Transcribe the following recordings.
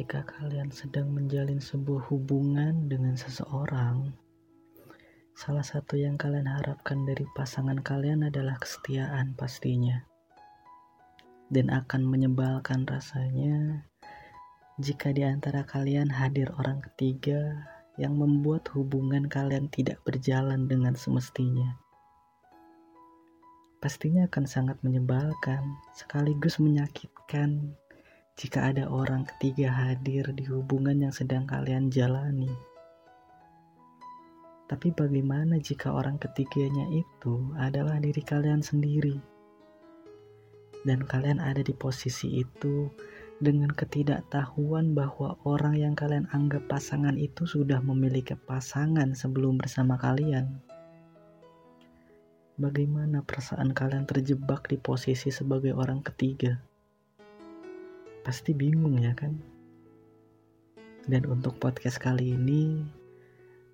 ketika kalian sedang menjalin sebuah hubungan dengan seseorang, salah satu yang kalian harapkan dari pasangan kalian adalah kesetiaan pastinya. Dan akan menyebalkan rasanya jika di antara kalian hadir orang ketiga yang membuat hubungan kalian tidak berjalan dengan semestinya. Pastinya akan sangat menyebalkan, sekaligus menyakitkan jika ada orang ketiga hadir di hubungan yang sedang kalian jalani. Tapi bagaimana jika orang ketiganya itu adalah diri kalian sendiri? Dan kalian ada di posisi itu dengan ketidaktahuan bahwa orang yang kalian anggap pasangan itu sudah memiliki pasangan sebelum bersama kalian. Bagaimana perasaan kalian terjebak di posisi sebagai orang ketiga? Pasti bingung ya kan? Dan untuk podcast kali ini,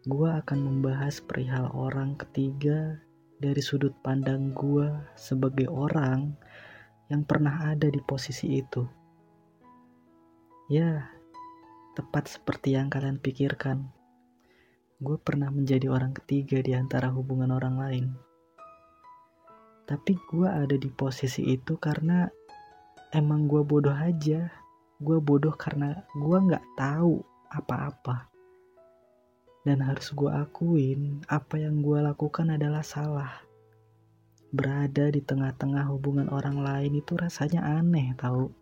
gue akan membahas perihal orang ketiga dari sudut pandang gue sebagai orang yang pernah ada di posisi itu. Ya, tepat seperti yang kalian pikirkan. Gue pernah menjadi orang ketiga di antara hubungan orang lain. Tapi gue ada di posisi itu karena emang gue bodoh aja. Gue bodoh karena gue nggak tahu apa-apa. Dan harus gue akuin apa yang gue lakukan adalah salah. Berada di tengah-tengah hubungan orang lain itu rasanya aneh tahu?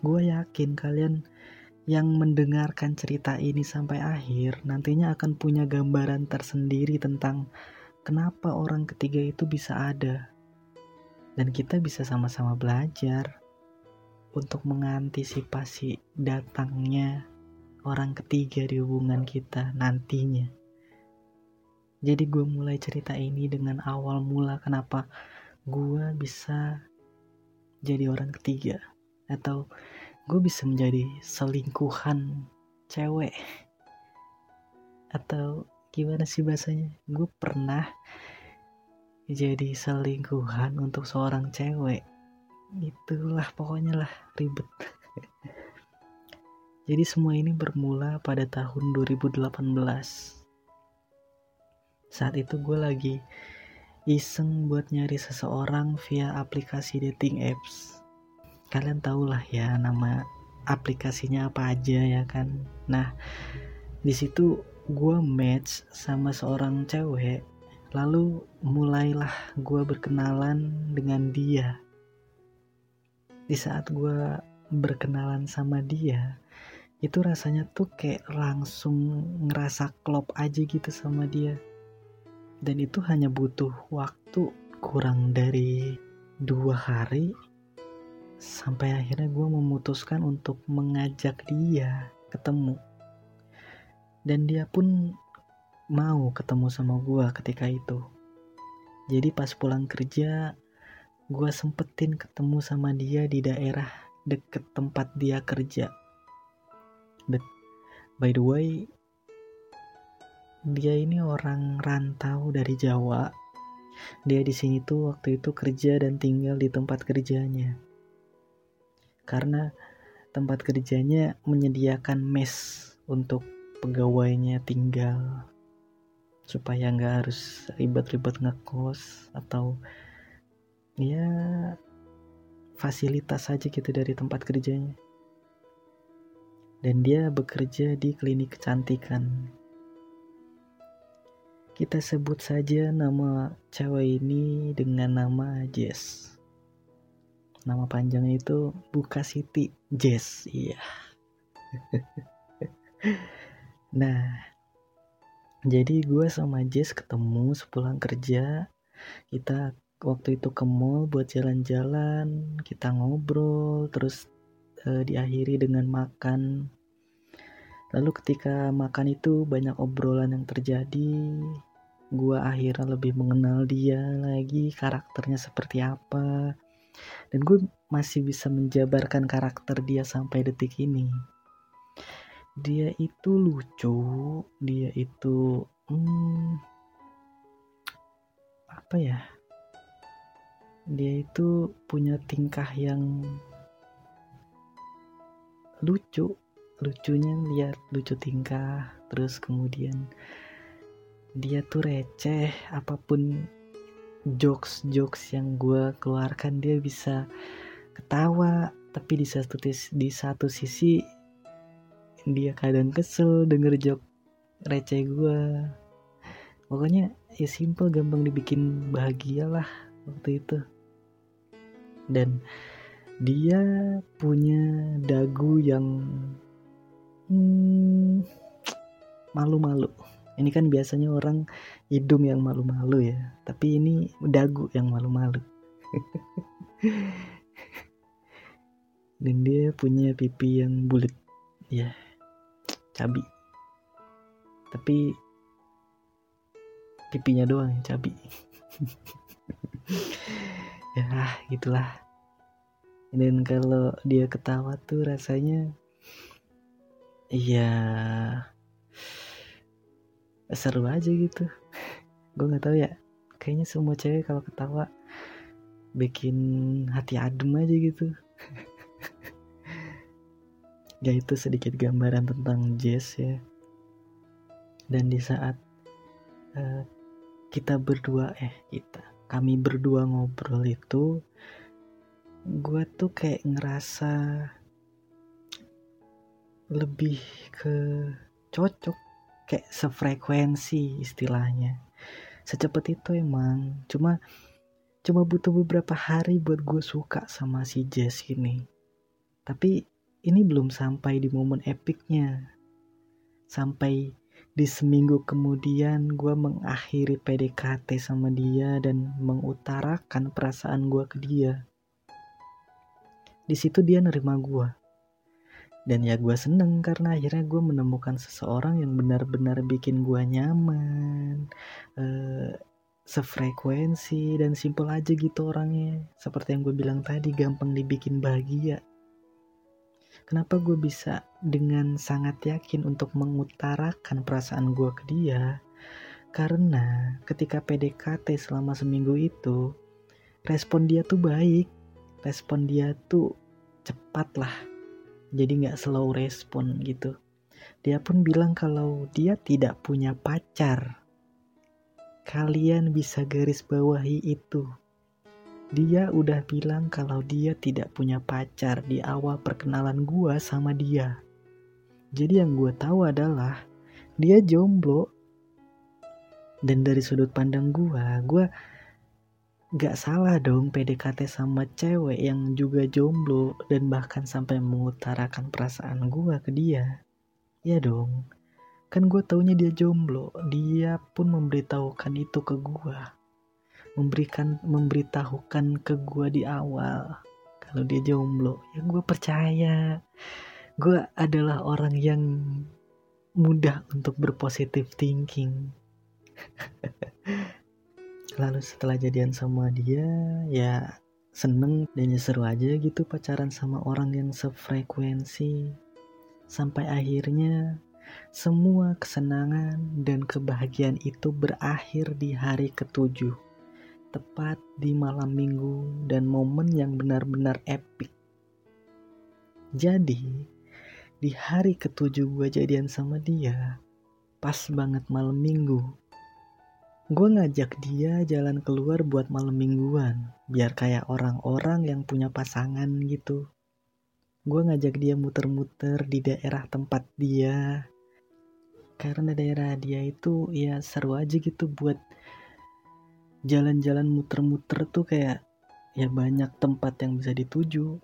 Gue yakin kalian yang mendengarkan cerita ini sampai akhir nantinya akan punya gambaran tersendiri tentang kenapa orang ketiga itu bisa ada dan kita bisa sama-sama belajar untuk mengantisipasi datangnya orang ketiga di hubungan kita nantinya. Jadi gue mulai cerita ini dengan awal mula kenapa gue bisa jadi orang ketiga atau gue bisa menjadi selingkuhan cewek atau gimana sih bahasanya gue pernah jadi selingkuhan untuk seorang cewek. Itulah pokoknya lah ribet. Jadi semua ini bermula pada tahun 2018 saat itu gue lagi iseng buat nyari seseorang via aplikasi dating apps. Kalian tau lah ya nama aplikasinya apa aja ya kan. Nah di situ gue match sama seorang cewek Lalu mulailah gue berkenalan dengan dia. Di saat gue berkenalan sama dia, itu rasanya tuh kayak langsung ngerasa klop aja gitu sama dia. Dan itu hanya butuh waktu kurang dari dua hari sampai akhirnya gue memutuskan untuk mengajak dia ketemu. Dan dia pun mau ketemu sama gue ketika itu. Jadi pas pulang kerja, gue sempetin ketemu sama dia di daerah deket tempat dia kerja. But by the way, dia ini orang rantau dari Jawa. Dia di sini tuh waktu itu kerja dan tinggal di tempat kerjanya. Karena tempat kerjanya menyediakan mes untuk pegawainya tinggal supaya nggak harus ribet-ribet ngekos atau ya fasilitas saja gitu dari tempat kerjanya. Dan dia bekerja di klinik kecantikan. Kita sebut saja nama cewek ini dengan nama Jess. Nama panjangnya itu Buka Siti Jess iya. Nah jadi gue sama Jess ketemu sepulang kerja. Kita waktu itu ke mall buat jalan-jalan kita ngobrol terus e, diakhiri dengan makan. Lalu ketika makan itu banyak obrolan yang terjadi gue akhirnya lebih mengenal dia lagi karakternya seperti apa. Dan gue masih bisa menjabarkan karakter dia sampai detik ini dia itu lucu dia itu hmm, apa ya? Dia itu punya tingkah yang lucu. Lucunya lihat lucu tingkah terus kemudian dia tuh receh apa pun jokes jokes yang gue keluarkan dia bisa ketawa. Tapi di satu di satu sisi dia kadang kesel denger jok receh gue pokoknya ya simple gampang dibikin bahagia lah waktu itu. Dan dia punya dagu yang hmm, malu-malu. Ini kan biasanya orang hidung yang malu-malu ya tapi ini dagu yang malu-malu. Dan dia punya pipi yang bulat. Ya cabi. Tapi pipinya doang yang cabi. Ya gitulah. Dan kalau dia ketawa tuh rasanya iya seru aja gitu. Gue nggak tahu ya. Kayaknya semua cewek kalau ketawa bikin hati adem aja gitu ya itu sedikit gambaran tentang jazz ya. Dan di saat uh, kita berdua eh kita kami berdua ngobrol itu gue tuh kayak ngerasa lebih ke cocok kayak sefrekuensi istilahnya. Secepat itu emang cuma cuma butuh beberapa hari buat gue suka sama si Jess ini. Tapi ini belum sampai di momen epicnya sampai di seminggu kemudian gue mengakhiri PDKT sama dia dan mengutarakan perasaan gue ke dia. Di situ dia nerima gue. Dan ya gue seneng karena akhirnya gue menemukan seseorang yang benar-benar bikin gue nyaman. Uh, sefrekuensi dan simpel aja gitu orangnya. Seperti yang gue bilang tadi gampang dibikin bahagia. Kenapa gue bisa dengan sangat yakin untuk mengutarakan perasaan gue ke dia? Karena ketika PDKT selama seminggu itu, respon dia tuh baik. Respon dia tuh cepat lah. Jadi gak slow respon gitu. Dia pun bilang kalau dia tidak punya pacar. Kalian bisa garis bawahi itu dia udah bilang kalau dia tidak punya pacar di awal perkenalan gua sama dia. Jadi yang gue tahu adalah dia jomblo. Dan dari sudut pandang gua, gua gak salah dong PDKT sama cewek yang juga jomblo dan bahkan sampai mengutarakan perasaan gua ke dia. Ya dong, kan gue taunya dia jomblo, dia pun memberitahukan itu ke gua memberikan memberitahukan ke gue di awal. Kalau dia jomblo ya gue percaya. Gue adalah orang yang mudah untuk berpositif thinking. Lalu setelah jadian sama dia ya seneng dan ya seru aja gitu pacaran sama orang yang sefrekuensi. Sampai akhirnya semua kesenangan dan kebahagiaan itu berakhir di hari ketujuh tepat di malam minggu dan momen yang benar-benar epic. Jadi, di hari ketujuh gue jadian sama dia, pas banget malam minggu. Gue ngajak dia jalan keluar buat malam mingguan, biar kayak orang-orang yang punya pasangan gitu. Gue ngajak dia muter-muter di daerah tempat dia, karena daerah dia itu ya seru aja gitu buat jalan-jalan muter-muter tuh kayak ya banyak tempat yang bisa dituju.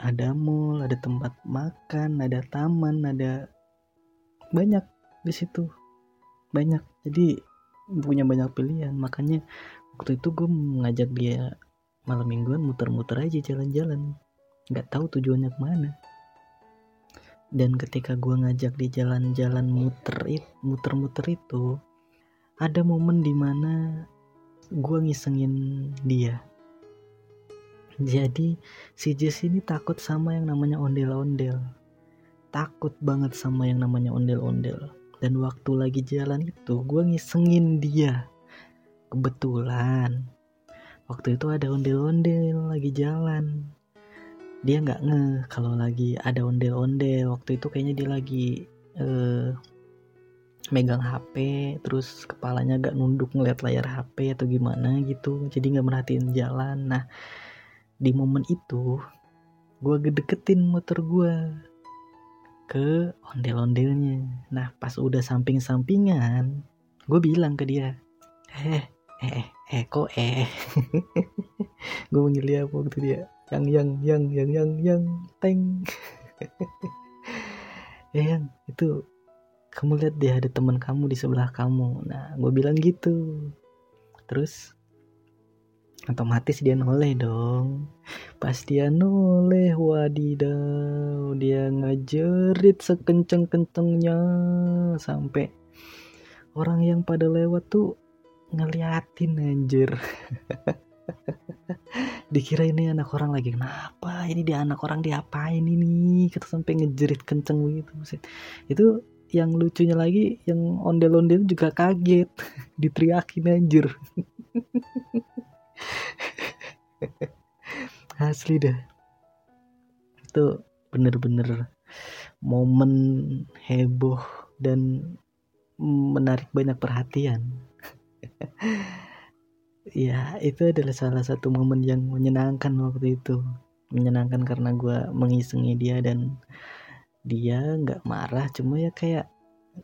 Ada mall ada tempat makan ada taman ada banyak di situ. Banyak. Jadi punya banyak pilihan. Makanya waktu itu gue ngajak dia malam mingguan muter-muter aja jalan-jalan. Nggak tahu tujuannya ke mana. Dan ketika gue ngajak di jalan-jalan muter muter-muter itu ada momen di mana gue ngisengin dia. Jadi si Jess ini takut sama yang namanya ondel-ondel. Takut banget sama yang namanya ondel-ondel. Dan waktu lagi jalan itu gue ngisengin dia. Kebetulan waktu itu ada ondel-ondel lagi jalan. Dia nggak nge kalau lagi ada ondel-ondel. Waktu itu kayaknya dia lagi uh, megang HP terus kepalanya gak nunduk ngeliat layar HP atau gimana gitu jadi nggak merhatiin jalan. Nah di momen itu gue gedeketin motor gue ke ondel-ondelnya. Nah pas udah samping-sampingan gue bilang ke dia eh eh eh kok eh gue manggil dia waktu dia yang yang yang yang yang yang teng. Ya yang itu kamu lihat deh ada teman kamu di sebelah kamu. Nah gue bilang gitu. Terus otomatis dia noleh dong. Pas dia noleh wadidaw dia ngajerit sekenceng-kencengnya. Sampai orang yang pada lewat tuh ngeliatin anjir. Dikira ini anak orang lagi kenapa? Ini dia anak orang diapain ini? Kita sampai ngejerit kenceng gitu itu yang lucunya lagi yang ondel-ondel juga kaget. Diteriakin anjir. Asli dah. Itu bener-bener momen heboh dan menarik banyak perhatian. Ya itu adalah salah satu momen yang menyenangkan waktu itu. Menyenangkan karena gue mengisengi dia dan dia nggak marah cuma ya kayak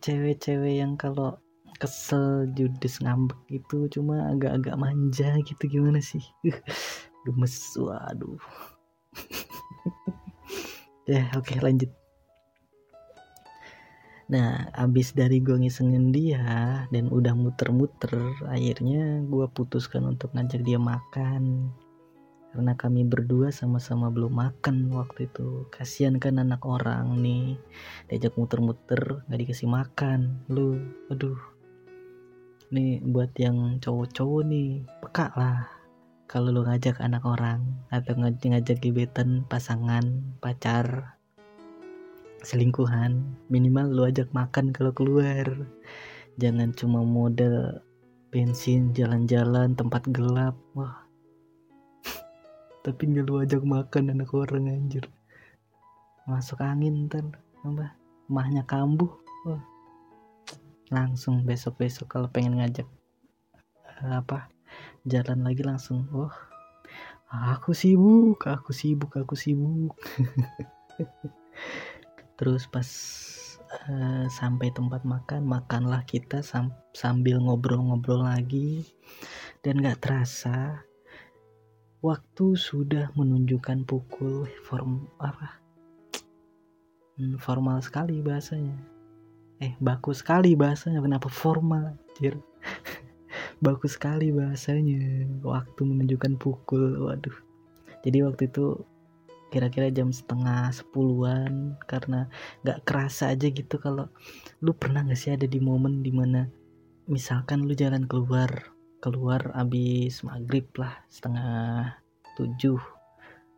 cewek-cewek yang kalau kesel judes ngambek gitu cuma agak-agak manja gitu gimana sih? Gemes waduh. Ya oke okay, lanjut. Nah, abis dari gue ngisengin dia dan udah muter-muter, akhirnya gue putuskan untuk ngajak dia makan. Karena kami berdua sama-sama belum makan waktu itu. Kasian kan anak orang nih, diajak muter-muter, gak dikasih makan. Lu, aduh. Nih buat yang cowok-cowok nih, peka lah. Kalau lu ngajak anak orang atau ngajak gebetan pasangan, pacar, selingkuhan minimal lu ajak makan kalau keluar jangan cuma modal bensin jalan-jalan tempat gelap wah tapi nggak lu ajak makan anak orang anjir. Masuk angin ntar apa? Mahnya kambuh. Wah. Langsung besok-besok kalau pengen ngajak apa jalan lagi langsung. Wah. Aku sibuk aku sibuk aku sibuk. Terus pas uh, sampai tempat makan makanlah kita sam sambil ngobrol-ngobrol lagi. Dan gak terasa waktu sudah menunjukkan pukul form apa? Hmm, formal sekali bahasanya. Eh baku sekali bahasanya. Kenapa formal anjir? Baku sekali bahasanya. Waktu menunjukkan pukul waduh. Jadi waktu itu kira-kira jam setengah sepuluhan karena nggak kerasa aja gitu kalau lu pernah nggak sih ada di momen di mana misalkan lu jalan keluar keluar abis maghrib lah setengah tujuh.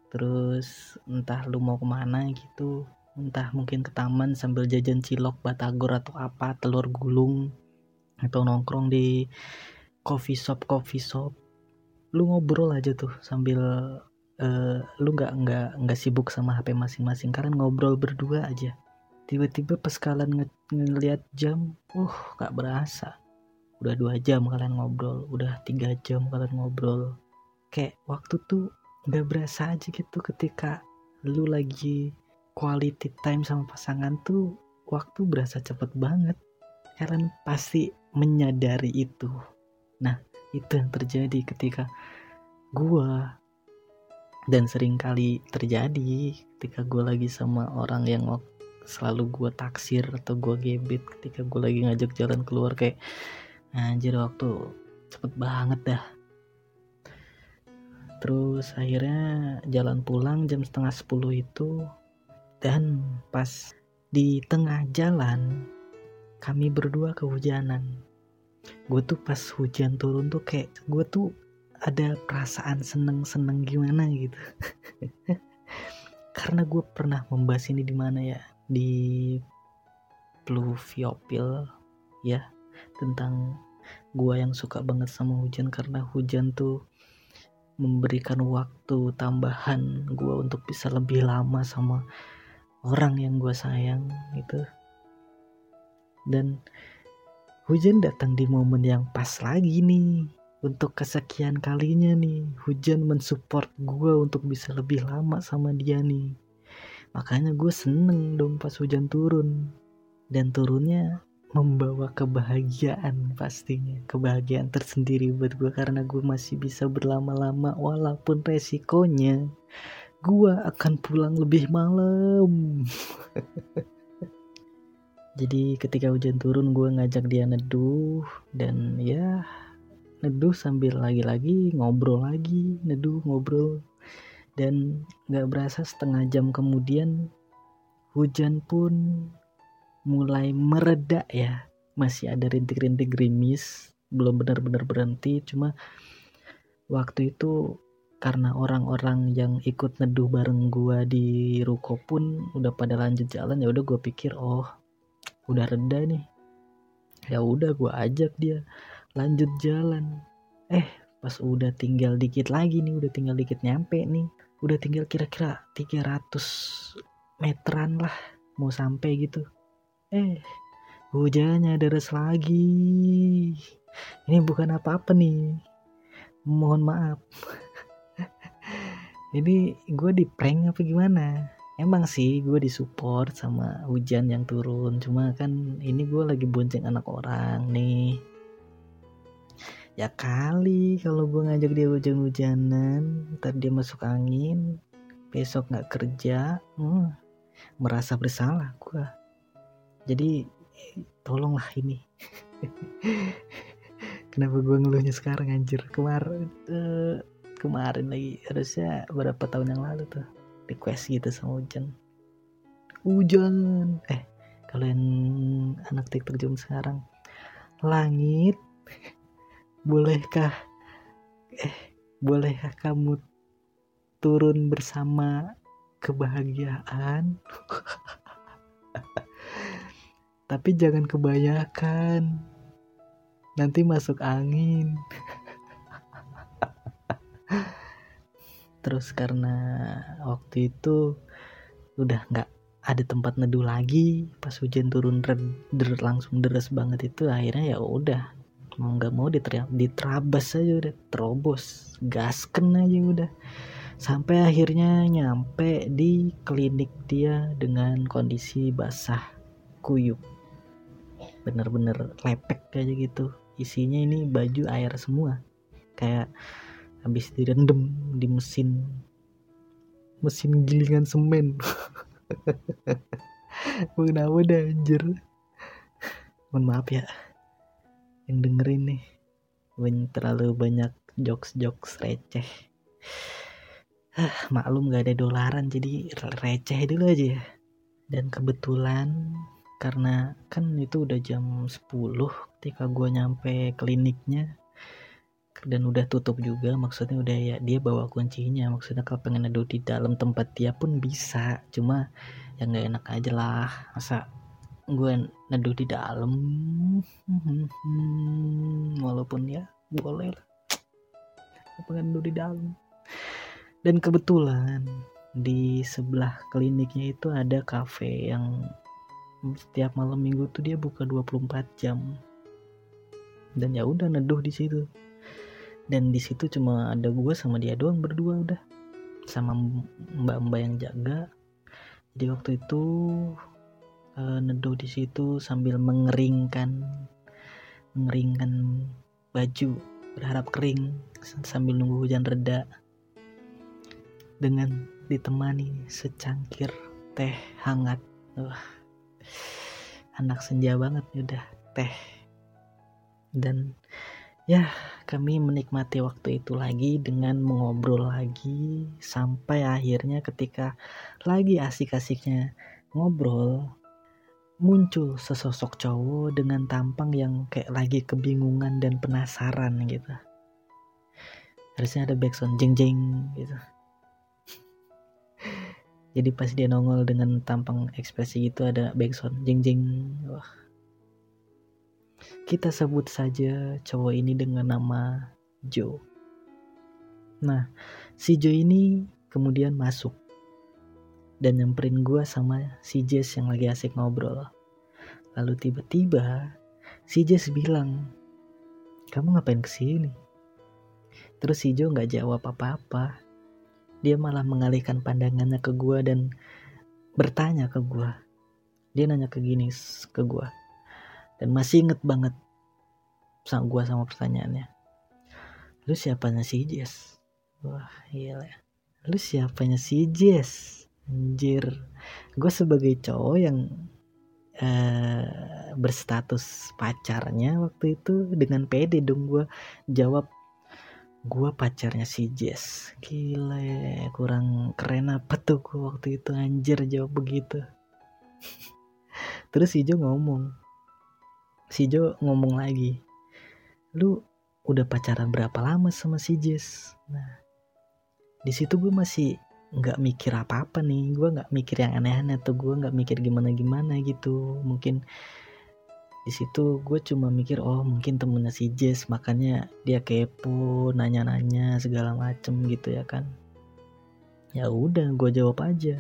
Terus entah lu mau ke mana gitu entah mungkin ke taman sambil jajan cilok batagor atau apa telur gulung atau nongkrong di coffee shop coffee shop. Lu ngobrol aja tuh sambil uh, lu nggak nggak nggak sibuk sama HP masing-masing. Karena ngobrol berdua aja. Tiba-tiba pas kalian ng ngeliat jam uh nggak berasa udah dua jam kalian ngobrol udah tiga jam kalian ngobrol. Kayak waktu tuh nggak berasa aja gitu ketika lu lagi quality time sama pasangan tuh waktu berasa cepet banget. Kalian pasti menyadari itu. Nah itu yang terjadi ketika gua dan sering kali terjadi ketika gue lagi sama orang yang selalu gue taksir atau gue gebet ketika gue lagi ngajak jalan keluar kayak anjir waktu cepet banget dah. Terus akhirnya jalan pulang jam setengah sepuluh itu dan pas di tengah jalan kami berdua kehujanan. Gue tuh pas hujan turun tuh kayak gue tuh ada perasaan seneng-seneng gimana gitu. Karena gue pernah membahas ini di mana ya? Di pluviopil ya tentang gue yang suka banget sama hujan karena hujan tuh memberikan waktu tambahan gue untuk bisa lebih lama sama orang yang gue sayang gitu. Dan hujan datang di momen yang pas lagi nih. Untuk kesekian kalinya nih hujan mensupport gue untuk bisa lebih lama sama dia nih. Makanya gue seneng dong pas hujan turun. Dan turunnya membawa kebahagiaan pastinya kebahagiaan tersendiri buat gue karena gue masih bisa berlama-lama walaupun resikonya gue akan pulang lebih malam. Jadi ketika hujan turun gue ngajak dia neduh dan ya neduh sambil lagi-lagi ngobrol lagi neduh ngobrol. Dan gak berasa setengah jam kemudian hujan pun mulai mereda ya. Masih ada rintik-rintik gerimis belum benar-benar berhenti. Cuma waktu itu karena orang-orang yang ikut neduh bareng gua di ruko pun udah pada lanjut jalan ya udah gua pikir oh udah reda nih. Ya udah gua ajak dia lanjut jalan. Eh pas udah tinggal dikit lagi nih udah tinggal dikit nyampe nih udah tinggal kira-kira 300 meteran lah mau sampai gitu Eh, hujannya deras lagi. Ini bukan apa-apa nih. Mohon maaf. Ini gue di prank apa gimana? Emang sih gue disupport sama hujan yang turun. Cuma kan ini gue lagi bonceng anak orang nih. Ya kali kalau gue ngajak dia hujan-hujanan, ntar dia masuk angin, besok nggak kerja, hmm, merasa bersalah gue jadi tolonglah ini. Kenapa gue ngeluhnya sekarang anjir? Kemarin uh, kemarin lagi. Harusnya berapa tahun yang lalu tuh request gitu sama hujan hujan eh kalau yang anak tiktok jam sekarang. Langit bolehkah eh bolehkah kamu turun bersama kebahagiaan tapi jangan kebanyakan. Nanti masuk angin. Terus karena waktu itu udah nggak ada tempat neduh lagi pas hujan turun der, langsung deras banget itu akhirnya ya udah. Mau nggak mau diterabas aja udah terobos gasken aja udah. Sampai akhirnya nyampe di klinik dia dengan kondisi basah kuyup bener-bener lepek kayak gitu. Isinya ini baju air semua. Kayak habis direndam di mesin mesin gilingan semen. Udah udah anjir. Mohon maaf ya yang dengerin nih. Ben terlalu banyak jokes-jokes receh. Ah, maklum gak ada dolaran jadi receh dulu aja ya. Dan kebetulan karena kan itu udah jam 10 ketika gue nyampe kliniknya. Dan udah tutup juga maksudnya udah ya dia bawa kuncinya. Maksudnya kalau pengen neduh di dalam tempat dia pun bisa. Cuma ya nggak enak aja lah. Masa gue neduh di dalam? Hmm, walaupun ya boleh lah. Pengen neduh di dalam. Dan kebetulan di sebelah kliniknya itu ada cafe yang setiap malam minggu tuh dia buka 24 jam. Dan ya udah neduh di situ. Dan di situ cuma ada gue sama dia doang berdua udah. Sama mbak-mbak yang jaga. Jadi waktu itu uh, neduh di situ sambil mengeringkan mengeringkan baju berharap kering sambil nunggu hujan reda. Dengan ditemani secangkir teh hangat. Wah anak senja banget udah teh. Dan ya kami menikmati waktu itu lagi dengan mengobrol lagi sampai akhirnya ketika lagi asik-asiknya ngobrol muncul sesosok cowok dengan tampang yang kayak lagi kebingungan dan penasaran gitu. Harusnya ada backsound jeng jeng gitu jadi pas dia nongol dengan tampang ekspresi itu ada backsound jeng jeng wah. Kita sebut saja cowok ini dengan nama Joe nah si Jo ini kemudian masuk dan nyamperin gue sama si Jess yang lagi asik ngobrol. Lalu tiba-tiba si Jess bilang kamu ngapain ke sini? Terus si Jo nggak jawab apa-apa dia malah mengalihkan pandangannya ke gue dan bertanya ke gue dia nanya ke gini ke gue dan masih inget banget sama gue sama pertanyaannya. Lu siapanya si Jess? Wah iya lah lu siapanya si Jess? Anjir. Gue sebagai cowok yang uh, berstatus pacarnya waktu itu dengan pede dong gue jawab gue pacarnya si Jess. Gila kurang keren apa tuh gue waktu itu anjir jawab begitu. Terus si Jo ngomong si Jo ngomong lagi lu udah pacaran berapa lama sama si Jess? Nah di situ gue masih nggak mikir apa-apa nih. Gue nggak mikir yang aneh-aneh atau gue nggak mikir gimana-gimana gitu. Mungkin di situ gue cuma mikir oh mungkin temennya si Jess makanya dia kepo nanya-nanya segala macem gitu ya kan. Ya udah gue jawab aja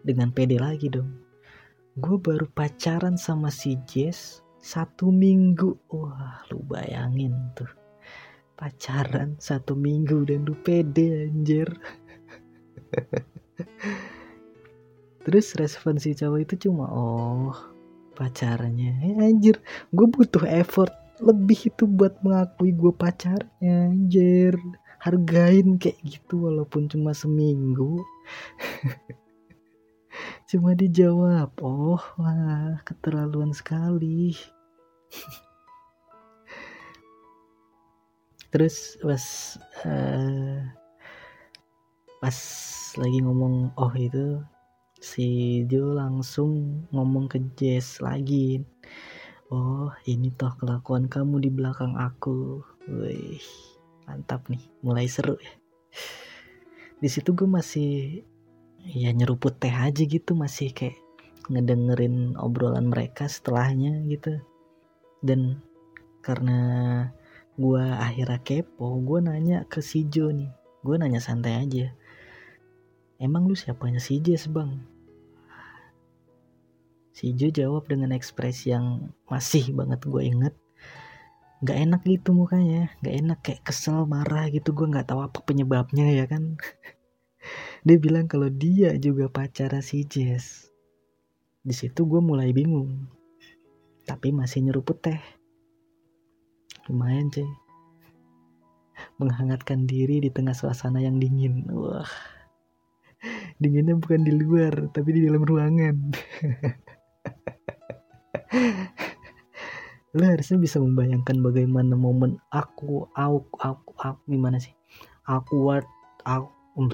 dengan pede lagi dong. Gue baru pacaran sama si Jess satu minggu. Wah lu bayangin tuh. Pacaran satu minggu dan lu pede anjir. Terus respon si cowok itu cuma oh pacarnya. Eh, anjir gue butuh effort lebih itu buat mengakui gue pacarnya anjir. Hargain kayak gitu walaupun cuma seminggu. Cuma dijawab oh wah keterlaluan sekali. Terus pas uh, pas lagi ngomong oh itu si Jo langsung ngomong ke Jess lagi. Oh ini toh kelakuan kamu di belakang aku. Wih mantap nih. Mulai seru ya. Di situ gue masih ya nyeruput teh aja gitu. Masih kayak ngedengerin obrolan mereka setelahnya gitu. Dan karena gue akhirnya kepo gue nanya ke si Jo nih. Gue nanya santai aja. Emang lu siapanya si Jess bang si Jo jawab dengan ekspresi yang masih banget gue inget Gak enak gitu mukanya Gak enak kayak kesel marah gitu. Gue gak tahu apa penyebabnya ya kan? Dia bilang kalau dia juga pacar si Jess. Di situ gue mulai bingung. Tapi masih nyeruput teh. Lumayan cuy. Menghangatkan diri di tengah suasana yang dingin. Wah. Dinginnya bukan di luar tapi di dalam ruangan lo harusnya bisa membayangkan bagaimana momen aku aku aku, aku gimana sih? Awkward aku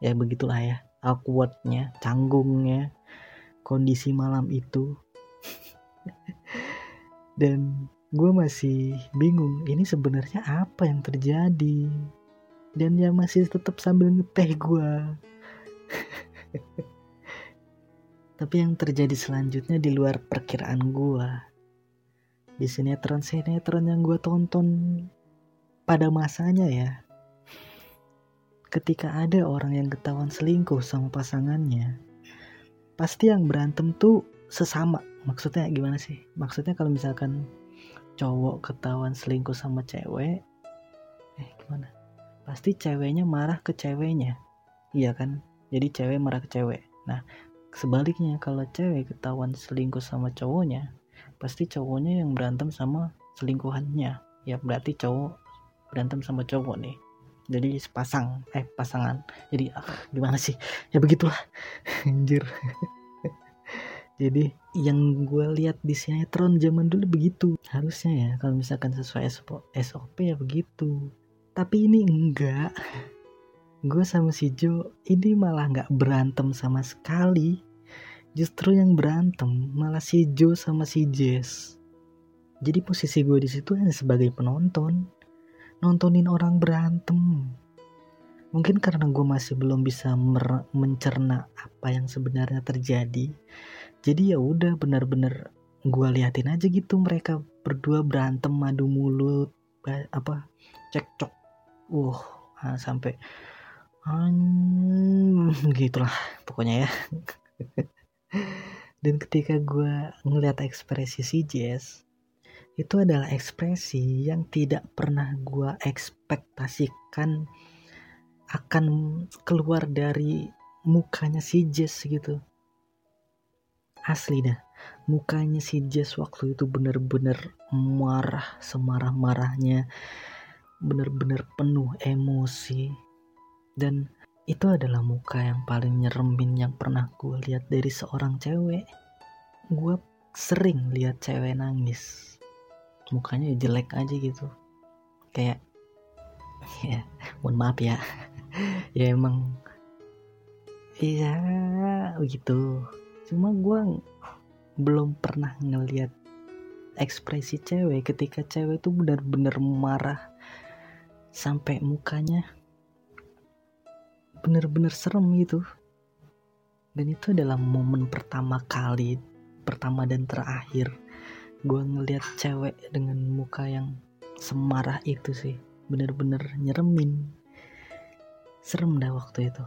ya begitulah ya. Awkwardnya canggungnya kondisi malam itu. Dan gue masih bingung ini sebenarnya apa yang terjadi? Dan ya masih tetap sambil ngeteh gue tapi yang terjadi selanjutnya di luar perkiraan gue di sinetron-sinetron yang gue tonton pada masanya ya. Ketika ada orang yang ketahuan selingkuh sama pasangannya pasti yang berantem tuh sesama. Maksudnya gimana sih? Maksudnya kalau misalkan cowok ketahuan selingkuh sama cewek eh gimana? Pasti ceweknya marah ke ceweknya. Iya kan? Jadi cewek marah ke cewek. Nah sebaliknya kalau cewek ketahuan selingkuh sama cowoknya pasti cowoknya yang berantem sama selingkuhannya. Ya berarti cowok berantem sama cowok nih. Jadi sepasang eh pasangan. Jadi ah, gimana sih? Ya begitulah. Anjir. Jadi yang gue lihat di sinetron zaman dulu begitu. Harusnya ya kalau misalkan sesuai SOP ya begitu. Tapi ini enggak gue sama si Jo ini malah nggak berantem sama sekali. Justru yang berantem malah si Jo sama si Jess. Jadi posisi gue di situ hanya sebagai penonton. Nontonin orang berantem. Mungkin karena gue masih belum bisa mencerna apa yang sebenarnya terjadi. Jadi ya udah bener-bener gue liatin aja gitu mereka berdua berantem madu mulut apa cekcok. Uh sampai hmm, gitulah pokoknya ya. Dan ketika gue ngeliat ekspresi si Jess itu adalah ekspresi yang tidak pernah gue ekspektasikan akan keluar dari mukanya si Jess gitu. Asli dah mukanya si Jess waktu itu bener-bener marah semarah-marahnya bener-bener penuh emosi dan itu adalah muka yang paling nyeremin yang pernah gue lihat dari seorang cewek. Gue sering lihat cewek nangis. Mukanya jelek aja gitu. Kayak ya mohon maaf ya. Ya emang iya begitu cuma gue belum pernah ngeliat ekspresi cewek ketika cewek itu benar-benar marah sampai mukanya benar-benar serem gitu. Dan itu adalah momen pertama kali pertama dan terakhir gue ngeliat cewek dengan muka yang semarah itu sih. Bener-bener nyeremin. Serem dah waktu itu.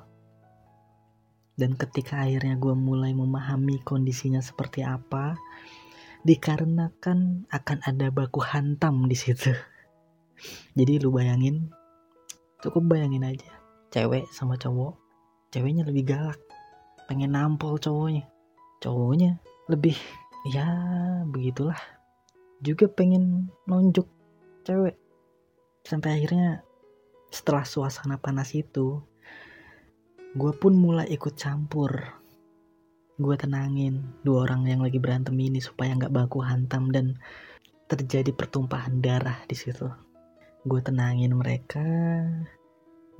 Dan ketika akhirnya gue mulai memahami kondisinya seperti apa dikarenakan akan ada baku hantam di situ. Jadi lu bayangin cukup bayangin aja cewek sama cowok ceweknya lebih galak pengen nampol cowoknya. Cowoknya lebih ya begitulah. Juga pengen nonjok cewek. Sampai akhirnya setelah suasana panas itu gue pun mulai ikut campur. Gue tenangin dua orang yang lagi berantem ini supaya nggak baku hantam dan terjadi pertumpahan darah di situ. Gue tenangin mereka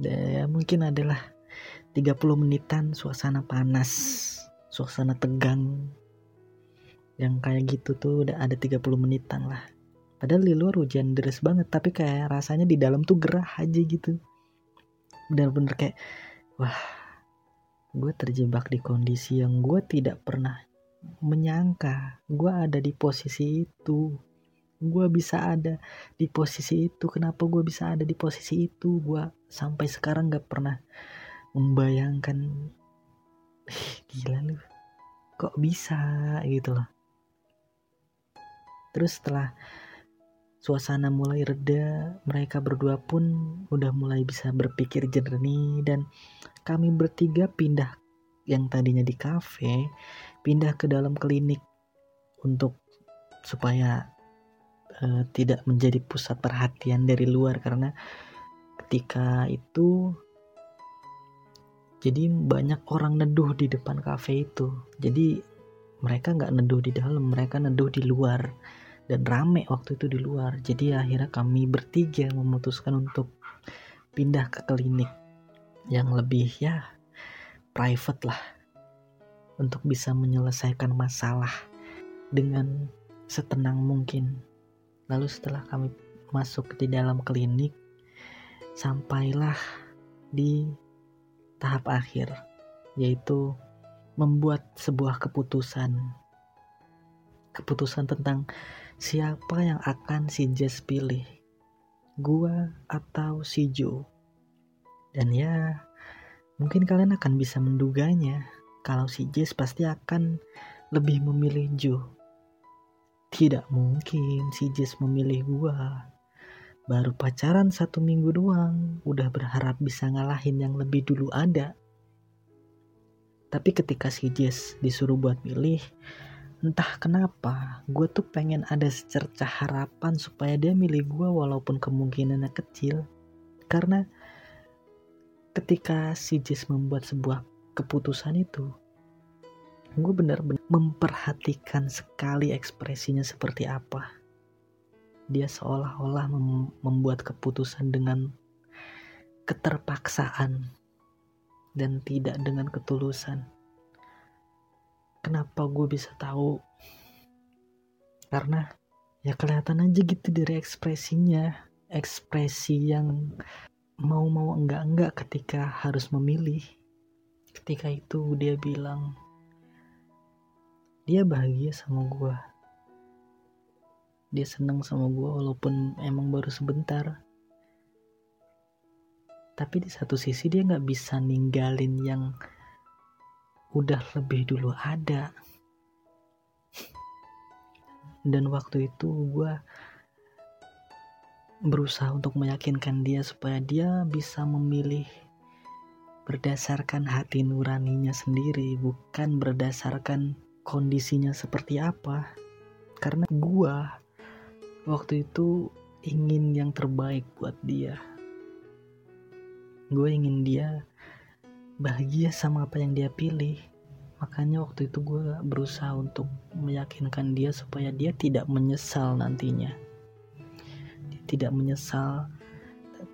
ya mungkin adalah 30 menitan suasana panas suasana tegang. Yang kayak gitu tuh udah ada 30 menitan lah. Padahal di luar hujan deras banget tapi kayak rasanya di dalam tuh gerah aja gitu. Bener-bener kayak wah gue terjebak di kondisi yang gue tidak pernah menyangka gue ada di posisi itu gue bisa ada di posisi itu kenapa gue bisa ada di posisi itu? Gue sampai sekarang gak pernah membayangkan gila lu kok bisa? Gitu loh. Terus setelah suasana mulai reda, mereka berdua pun udah mulai bisa berpikir jernih dan kami bertiga pindah yang tadinya di kafe pindah ke dalam klinik untuk supaya uh, tidak menjadi pusat perhatian dari luar karena ketika itu jadi banyak orang neduh di depan kafe itu jadi mereka nggak neduh di dalam mereka neduh di luar dan rame waktu itu di luar. Jadi akhirnya kami bertiga memutuskan untuk pindah ke klinik yang lebih ya private lah untuk bisa menyelesaikan masalah dengan setenang mungkin. Lalu setelah kami masuk di dalam klinik, sampailah di tahap akhir, yaitu membuat sebuah keputusan. Keputusan tentang Siapa yang akan si Jess pilih? Gua atau si Joe? Dan ya, mungkin kalian akan bisa menduganya kalau si Jess pasti akan lebih memilih Joe. Tidak mungkin si Jess memilih gua. Baru pacaran satu minggu doang, udah berharap bisa ngalahin yang lebih dulu ada. Tapi ketika si Jess disuruh buat milih, entah kenapa gue tuh pengen ada secerca harapan supaya dia milih gue walaupun kemungkinannya kecil karena ketika si Jess membuat sebuah keputusan itu gue benar-benar memperhatikan sekali ekspresinya seperti apa. Dia seolah-olah mem membuat keputusan dengan keterpaksaan dan tidak dengan ketulusan. Kenapa gue bisa tahu? Karena ya kelihatan aja gitu dari ekspresinya. Ekspresi yang mau-mau enggak-enggak ketika harus memilih. Ketika itu dia bilang dia bahagia sama gue dia senang sama gue walaupun emang baru sebentar. Tapi di satu sisi dia nggak bisa ninggalin yang udah lebih dulu ada. Dan waktu itu gue berusaha untuk meyakinkan dia supaya dia bisa memilih berdasarkan hati nuraninya sendiri bukan berdasarkan kondisinya seperti apa. Karena gue waktu itu ingin yang terbaik buat dia. Gue ingin dia bahagia sama apa yang dia pilih. Makanya waktu itu gue berusaha untuk meyakinkan dia supaya dia tidak menyesal nantinya. Tidak menyesal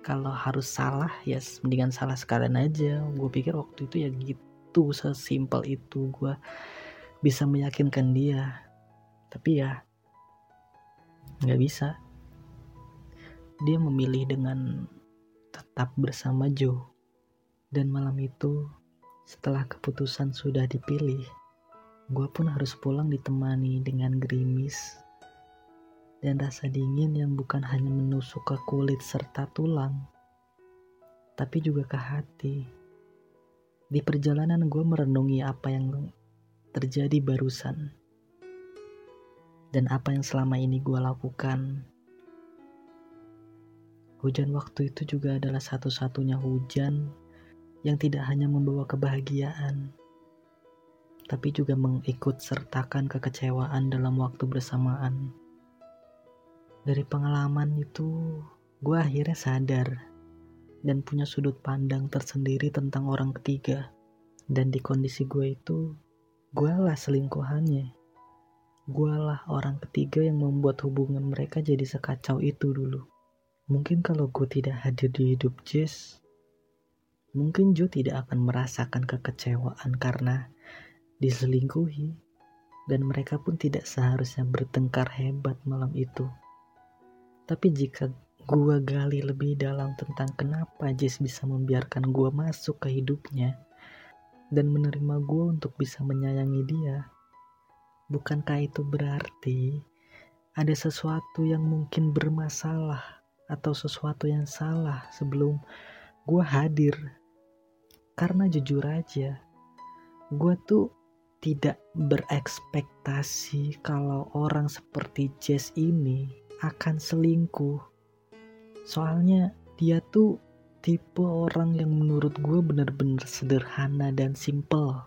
kalau harus salah ya mendingan salah sekalian aja. Gue pikir waktu itu ya gitu sesimpel itu gue bisa meyakinkan dia. Tapi ya nggak bisa. Dia memilih dengan tetap bersama Joe. Dan malam itu setelah keputusan sudah dipilih gue pun harus pulang ditemani dengan gerimis dan rasa dingin yang bukan hanya menusuk ke kulit serta tulang, tapi juga ke hati. Di perjalanan gue merenungi apa yang terjadi barusan dan apa yang selama ini gue lakukan. Hujan waktu itu juga adalah satu-satunya hujan yang tidak hanya membawa kebahagiaan, tapi juga mengikut sertakan kekecewaan dalam waktu bersamaan dari pengalaman itu gue akhirnya sadar dan punya sudut pandang tersendiri tentang orang ketiga dan di kondisi gue itu gue lah selingkuhannya gue lah orang ketiga yang membuat hubungan mereka jadi sekacau itu dulu mungkin kalau gue tidak hadir di hidup Jess mungkin Joe tidak akan merasakan kekecewaan karena diselingkuhi dan mereka pun tidak seharusnya bertengkar hebat malam itu. Tapi jika gua gali lebih dalam tentang kenapa Jess bisa membiarkan gua masuk ke hidupnya dan menerima gua untuk bisa menyayangi dia, bukankah itu berarti ada sesuatu yang mungkin bermasalah atau sesuatu yang salah sebelum gua hadir? Karena jujur aja, gua tuh tidak berekspektasi kalau orang seperti Jess ini akan selingkuh. Soalnya dia tuh tipe orang yang menurut gue bener-bener sederhana dan simple.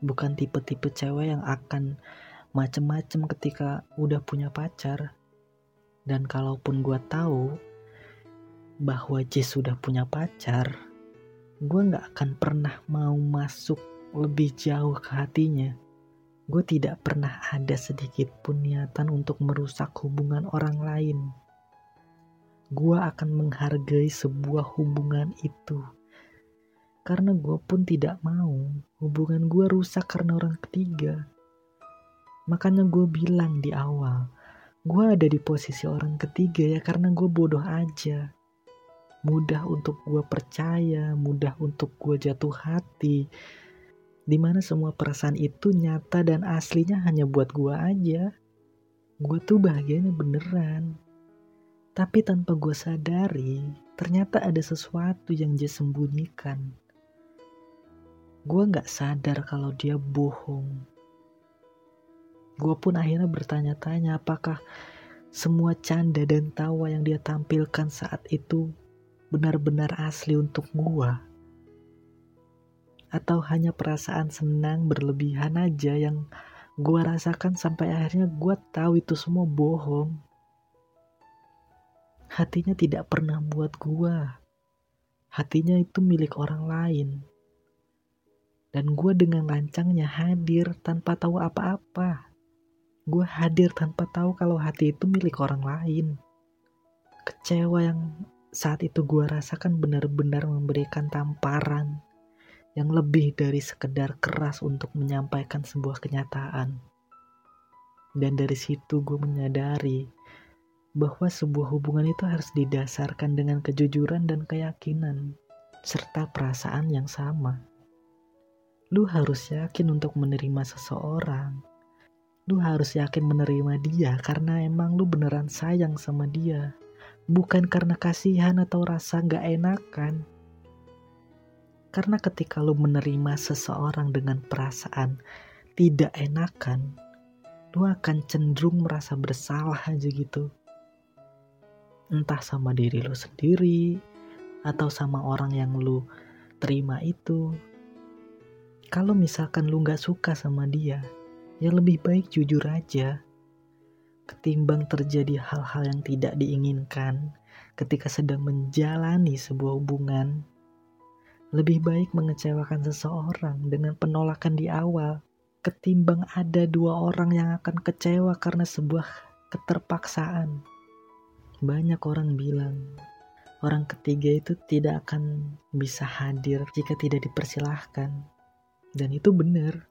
Bukan tipe-tipe cewek yang akan macem-macem ketika udah punya pacar. Dan kalaupun gue tahu bahwa Jess sudah punya pacar, gue gak akan pernah mau masuk lebih jauh ke hatinya gue tidak pernah ada sedikit pun niatan untuk merusak hubungan orang lain. Gue akan menghargai sebuah hubungan itu. Karena gue pun tidak mau hubungan gue rusak karena orang ketiga. Makanya gue bilang di awal, gue ada di posisi orang ketiga ya karena gue bodoh aja. Mudah untuk gue percaya, mudah untuk gue jatuh hati, di mana semua perasaan itu nyata dan aslinya hanya buat gue aja. Gue tuh bahagianya beneran. Tapi tanpa gue sadari, ternyata ada sesuatu yang dia sembunyikan. Gue gak sadar kalau dia bohong. Gue pun akhirnya bertanya-tanya apakah semua canda dan tawa yang dia tampilkan saat itu benar-benar asli untuk gue atau hanya perasaan senang berlebihan aja yang gue rasakan sampai akhirnya gue tahu itu semua bohong. Hatinya tidak pernah buat gue. Hatinya itu milik orang lain. Dan gue dengan lancangnya hadir tanpa tahu apa-apa. Gue hadir tanpa tahu kalau hati itu milik orang lain. Kecewa yang saat itu gue rasakan benar-benar memberikan tamparan yang lebih dari sekedar keras untuk menyampaikan sebuah kenyataan. Dan dari situ gue menyadari bahwa sebuah hubungan itu harus didasarkan dengan kejujuran dan keyakinan, serta perasaan yang sama. Lu harus yakin untuk menerima seseorang. Lu harus yakin menerima dia karena emang lu beneran sayang sama dia. bukan karena kasihan atau rasa gak enakan. Karena ketika lu menerima seseorang dengan perasaan tidak enakan, lu akan cenderung merasa bersalah aja gitu. Entah sama diri lu sendiri, atau sama orang yang lu terima itu. Kalau misalkan lu gak suka sama dia, ya lebih baik jujur aja ketimbang terjadi hal-hal yang tidak diinginkan ketika sedang menjalani sebuah hubungan. Lebih baik mengecewakan seseorang dengan penolakan di awal ketimbang ada dua orang yang akan kecewa karena sebuah keterpaksaan. Banyak orang bilang orang ketiga itu tidak akan bisa hadir jika tidak dipersilahkan. Dan itu benar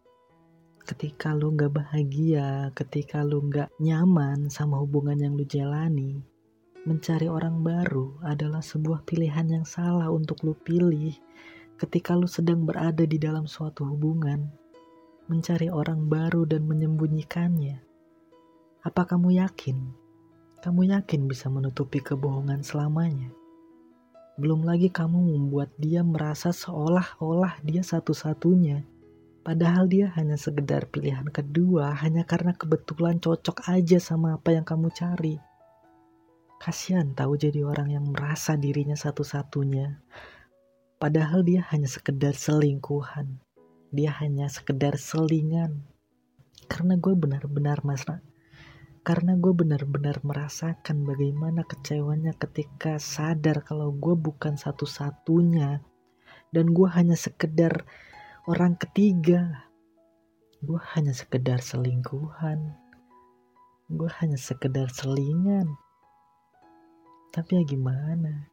ketika lu gak bahagia, ketika lu gak nyaman sama hubungan yang lu jalani, mencari orang baru adalah sebuah pilihan yang salah untuk lu pilih ketika lu sedang berada di dalam suatu hubungan. Mencari orang baru dan menyembunyikannya. Apa kamu yakin? Kamu yakin bisa menutupi kebohongan selamanya? Belum lagi kamu membuat dia merasa seolah-olah dia satu-satunya Padahal dia hanya sekedar pilihan kedua hanya karena kebetulan cocok aja sama apa yang kamu cari. Kasihan tahu jadi orang yang merasa dirinya satu-satunya. Padahal dia hanya sekedar selingkuhan. Dia hanya sekedar selingan. Karena gue benar-benar mas karena gue benar-benar merasakan bagaimana kecewanya ketika sadar kalau gue bukan satu-satunya dan gue hanya sekedar orang ketiga. Gue hanya sekedar selingkuhan. Gue hanya sekedar selingan. Tapi ya gimana?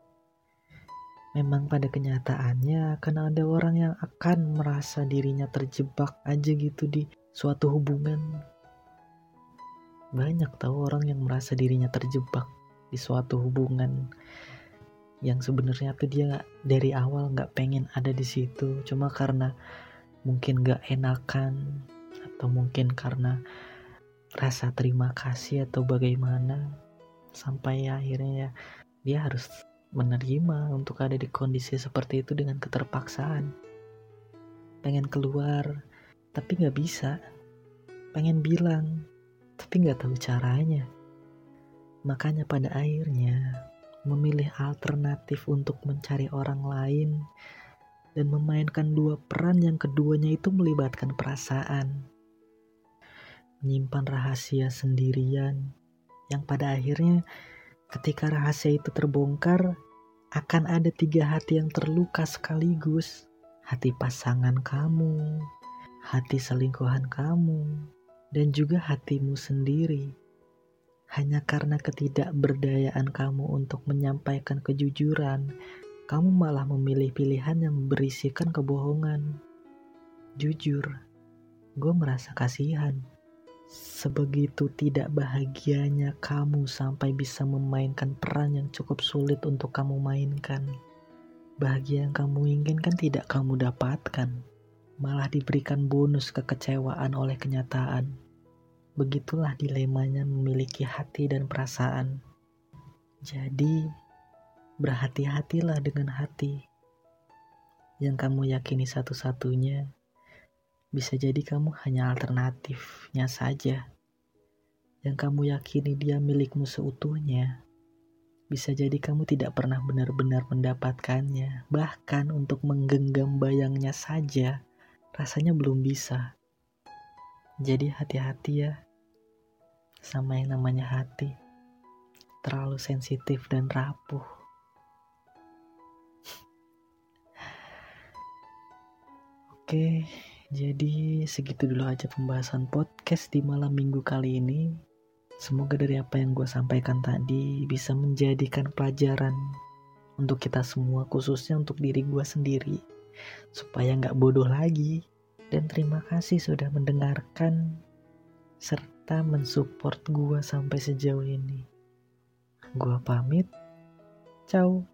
Memang pada kenyataannya akan ada orang yang akan merasa dirinya terjebak aja gitu di suatu hubungan. Banyak tahu orang yang merasa dirinya terjebak di suatu hubungan yang sebenarnya tuh dia dari awal nggak pengen ada di situ. Cuma karena mungkin nggak enakan atau mungkin karena rasa terima kasih atau bagaimana sampai akhirnya ya dia harus menerima untuk ada di kondisi seperti itu dengan keterpaksaan. Pengen keluar tapi nggak bisa. Pengen bilang tapi nggak tahu caranya makanya pada akhirnya memilih alternatif untuk mencari orang lain dan memainkan dua peran yang keduanya itu melibatkan perasaan. Menyimpan rahasia sendirian yang pada akhirnya ketika rahasia itu terbongkar akan ada tiga hati yang terluka sekaligus. Hati pasangan kamu, hati selingkuhan kamu, dan juga hatimu sendiri hanya karena ketidakberdayaan kamu untuk menyampaikan kejujuran, kamu malah memilih pilihan yang berisikan kebohongan. Jujur, gue merasa kasihan. Sebegitu tidak bahagianya kamu sampai bisa memainkan peran yang cukup sulit untuk kamu mainkan. Bahagia yang kamu inginkan tidak kamu dapatkan, malah diberikan bonus kekecewaan oleh kenyataan. Begitulah dilemanya memiliki hati dan perasaan. Jadi, berhati-hatilah dengan hati yang kamu yakini satu-satunya. Bisa jadi kamu hanya alternatifnya saja. Yang kamu yakini dia milikmu seutuhnya. Bisa jadi kamu tidak pernah benar-benar mendapatkannya. Bahkan untuk menggenggam bayangnya saja, rasanya belum bisa. Jadi hati-hati ya sama yang namanya hati. Terlalu sensitif dan rapuh. Oke, jadi segitu dulu aja pembahasan podcast di malam minggu kali ini. Semoga dari apa yang gue sampaikan tadi bisa menjadikan pelajaran untuk kita semua, khususnya untuk diri gue sendiri, supaya nggak bodoh lagi dan terima kasih sudah mendengarkan serta mensupport gua sampai sejauh ini. Gua pamit. Ciao.